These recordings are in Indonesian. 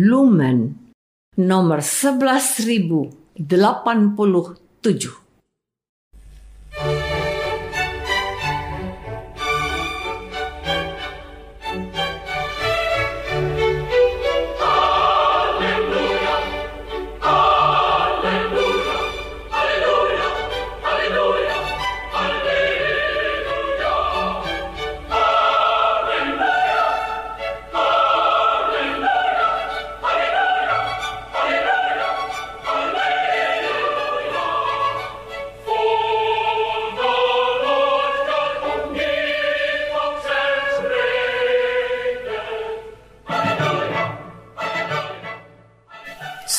Lumen nomor 11087.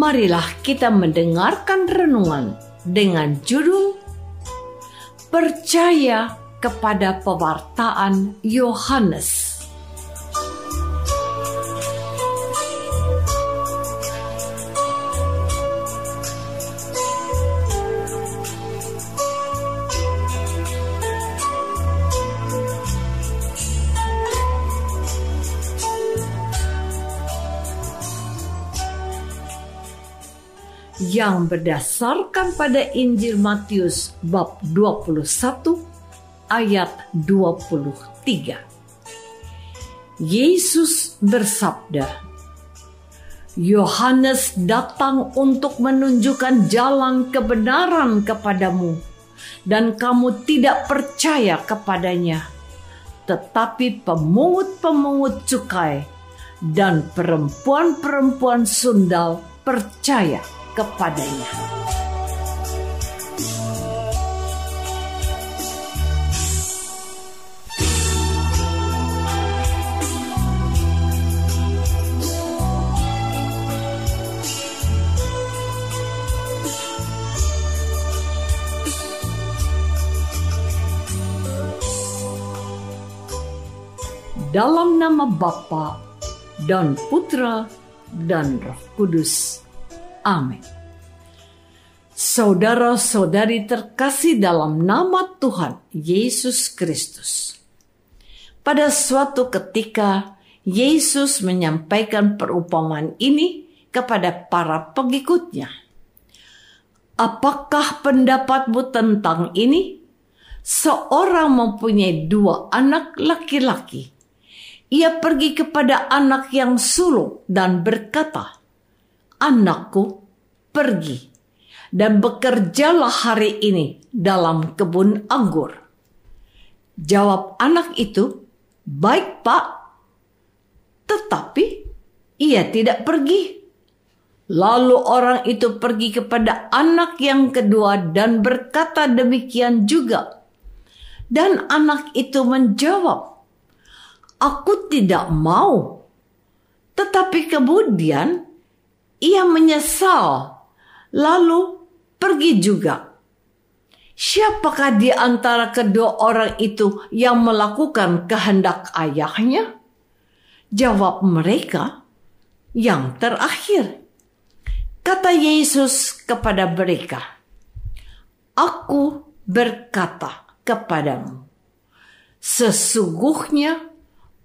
marilah kita mendengarkan renungan dengan judul Percaya kepada pewartaan Yohanes. Yang berdasarkan pada Injil Matius bab 21 ayat 23. Yesus bersabda, Yohanes datang untuk menunjukkan jalan kebenaran kepadamu dan kamu tidak percaya kepadanya. Tetapi pemungut-pemungut cukai dan perempuan-perempuan sundal percaya kepadanya. Dalam nama Bapa dan Putra dan Roh Kudus. Amin. Saudara-saudari terkasih dalam nama Tuhan Yesus Kristus. Pada suatu ketika, Yesus menyampaikan perumpamaan ini kepada para pengikutnya. Apakah pendapatmu tentang ini? Seorang mempunyai dua anak laki-laki. Ia pergi kepada anak yang sulung dan berkata, anakku, pergi dan bekerjalah hari ini dalam kebun anggur. Jawab anak itu, baik pak, tetapi ia tidak pergi. Lalu orang itu pergi kepada anak yang kedua dan berkata demikian juga. Dan anak itu menjawab, Aku tidak mau. Tetapi kemudian ia menyesal, lalu pergi juga. Siapakah di antara kedua orang itu yang melakukan kehendak ayahnya? Jawab mereka, yang terakhir. Kata Yesus kepada mereka, Aku berkata kepadamu, sesungguhnya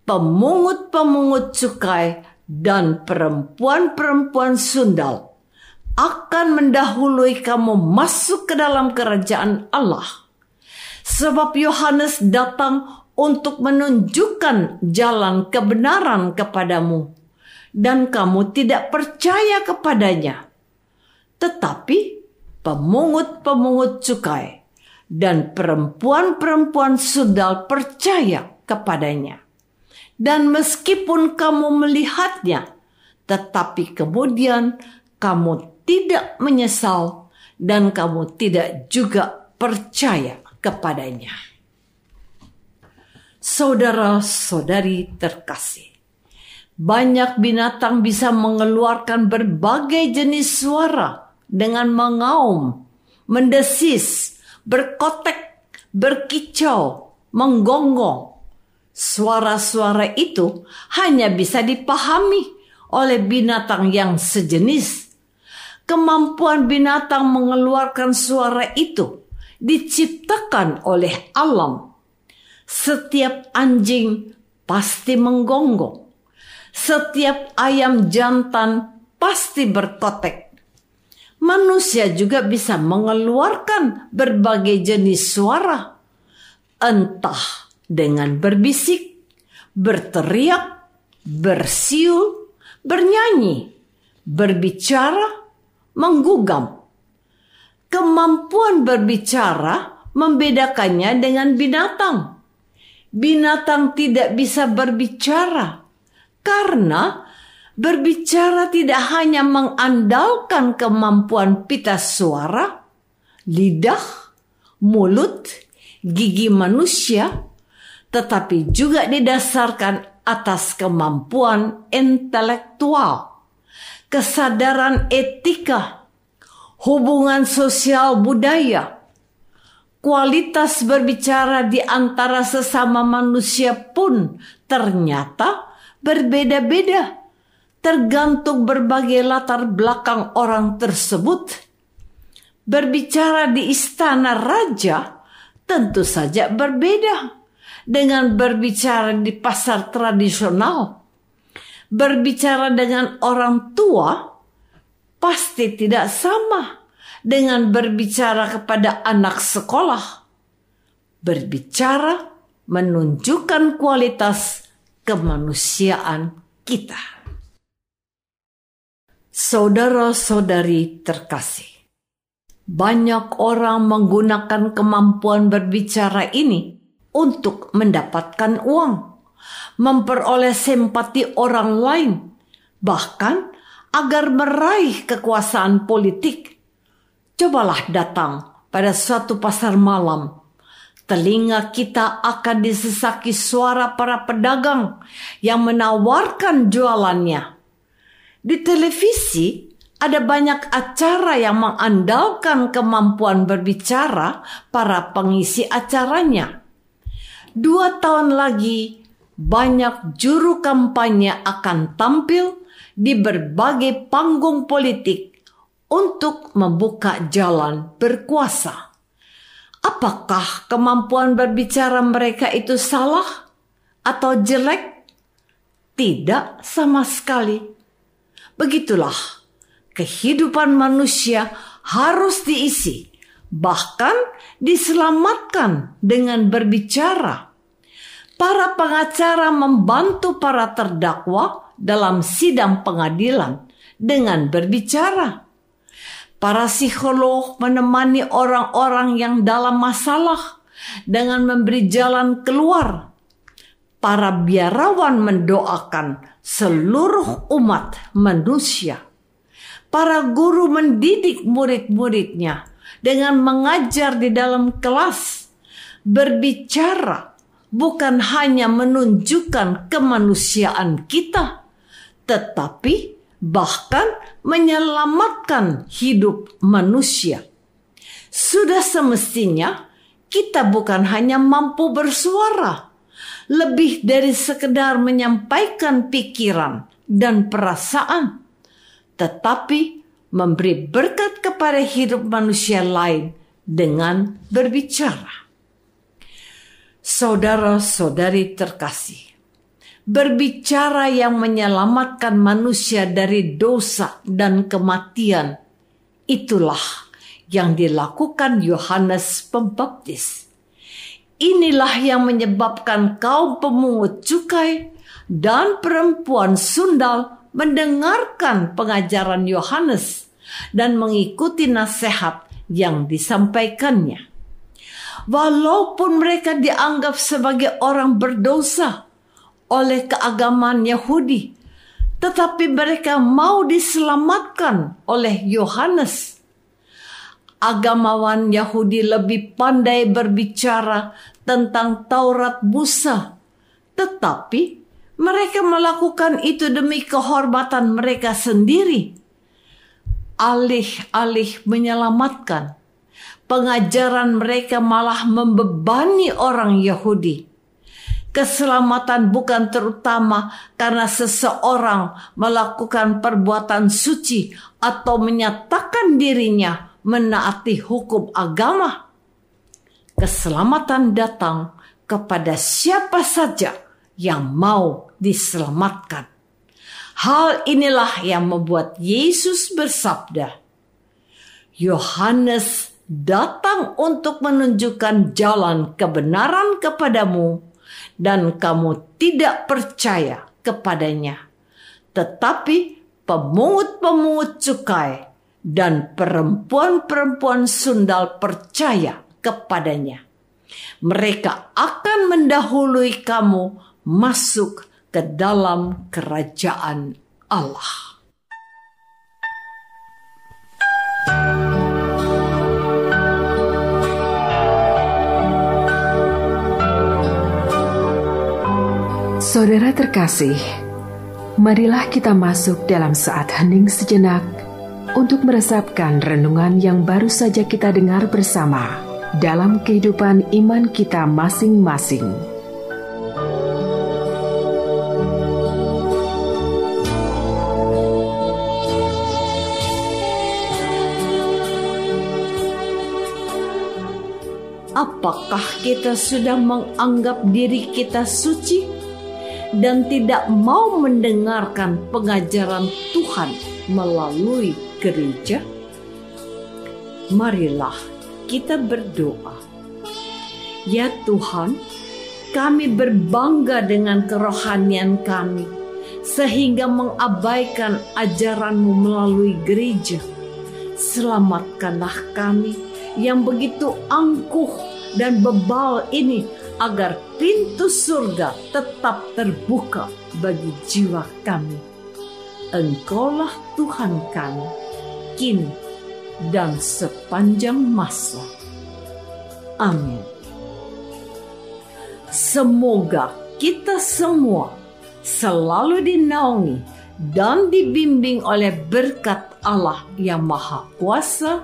pemungut-pemungut cukai dan perempuan-perempuan sundal akan mendahului kamu masuk ke dalam kerajaan Allah. Sebab Yohanes datang untuk menunjukkan jalan kebenaran kepadamu. dan kamu tidak percaya kepadanya. Tetapi pemungut-pemungut cukai dan perempuan-perempuan sundal percaya kepadanya. Dan meskipun kamu melihatnya, tetapi kemudian kamu tidak menyesal dan kamu tidak juga percaya kepadanya. Saudara-saudari terkasih, banyak binatang bisa mengeluarkan berbagai jenis suara dengan mengaum, mendesis, berkotek, berkicau, menggonggong. Suara-suara itu hanya bisa dipahami oleh binatang yang sejenis. Kemampuan binatang mengeluarkan suara itu diciptakan oleh alam. Setiap anjing pasti menggonggong. Setiap ayam jantan pasti berkotek manusia juga bisa mengeluarkan berbagai jenis suara, entah dengan berbisik, berteriak, bersiul, bernyanyi, berbicara, menggugam. Kemampuan berbicara membedakannya dengan binatang. Binatang tidak bisa berbicara karena Berbicara tidak hanya mengandalkan kemampuan pita suara, lidah, mulut, gigi manusia, tetapi juga didasarkan atas kemampuan intelektual, kesadaran etika, hubungan sosial budaya, kualitas berbicara di antara sesama manusia pun ternyata berbeda-beda tergantung berbagai latar belakang orang tersebut. Berbicara di istana raja tentu saja berbeda dengan berbicara di pasar tradisional. Berbicara dengan orang tua pasti tidak sama dengan berbicara kepada anak sekolah. Berbicara menunjukkan kualitas kemanusiaan kita. Saudara-saudari terkasih, banyak orang menggunakan kemampuan berbicara ini untuk mendapatkan uang, memperoleh simpati orang lain, bahkan agar meraih kekuasaan politik. Cobalah datang pada suatu pasar malam. Telinga kita akan disesaki suara para pedagang yang menawarkan jualannya di televisi ada banyak acara yang mengandalkan kemampuan berbicara para pengisi acaranya. Dua tahun lagi, banyak juru kampanye akan tampil di berbagai panggung politik untuk membuka jalan berkuasa. Apakah kemampuan berbicara mereka itu salah atau jelek? Tidak sama sekali Begitulah kehidupan manusia harus diisi, bahkan diselamatkan dengan berbicara. Para pengacara membantu para terdakwa dalam sidang pengadilan dengan berbicara. Para psikolog menemani orang-orang yang dalam masalah dengan memberi jalan keluar para biarawan mendoakan seluruh umat manusia. Para guru mendidik murid-muridnya dengan mengajar di dalam kelas, berbicara bukan hanya menunjukkan kemanusiaan kita, tetapi bahkan menyelamatkan hidup manusia. Sudah semestinya kita bukan hanya mampu bersuara, lebih dari sekedar menyampaikan pikiran dan perasaan, tetapi memberi berkat kepada hidup manusia lain dengan berbicara. Saudara-saudari terkasih, berbicara yang menyelamatkan manusia dari dosa dan kematian, itulah yang dilakukan Yohanes Pembaptis Inilah yang menyebabkan kaum pemungut cukai dan perempuan sundal mendengarkan pengajaran Yohanes dan mengikuti nasihat yang disampaikannya. Walaupun mereka dianggap sebagai orang berdosa oleh keagamaan Yahudi, tetapi mereka mau diselamatkan oleh Yohanes. Agamawan Yahudi lebih pandai berbicara tentang Taurat Musa, tetapi mereka melakukan itu demi kehormatan mereka sendiri. Alih-alih menyelamatkan, pengajaran mereka malah membebani orang Yahudi Keselamatan bukan terutama karena seseorang melakukan perbuatan suci atau menyatakan dirinya menaati hukum agama. Keselamatan datang kepada siapa saja yang mau diselamatkan. Hal inilah yang membuat Yesus bersabda, Yohanes datang untuk menunjukkan jalan kebenaran kepadamu dan kamu tidak percaya kepadanya. Tetapi pemungut-pemungut cukai dan perempuan-perempuan sundal percaya kepadanya. Mereka akan mendahului kamu masuk ke dalam kerajaan Allah. Saudara terkasih, marilah kita masuk dalam saat hening sejenak untuk meresapkan renungan yang baru saja kita dengar bersama dalam kehidupan iman kita masing-masing. Apakah kita sudah menganggap diri kita suci? dan tidak mau mendengarkan pengajaran Tuhan melalui gereja? Marilah kita berdoa. Ya Tuhan, kami berbangga dengan kerohanian kami sehingga mengabaikan ajaranmu melalui gereja. Selamatkanlah kami yang begitu angkuh dan bebal ini agar pintu surga tetap terbuka bagi jiwa kami. Engkaulah Tuhan kami, kini dan sepanjang masa. Amin. Semoga kita semua selalu dinaungi dan dibimbing oleh berkat Allah yang Maha Kuasa,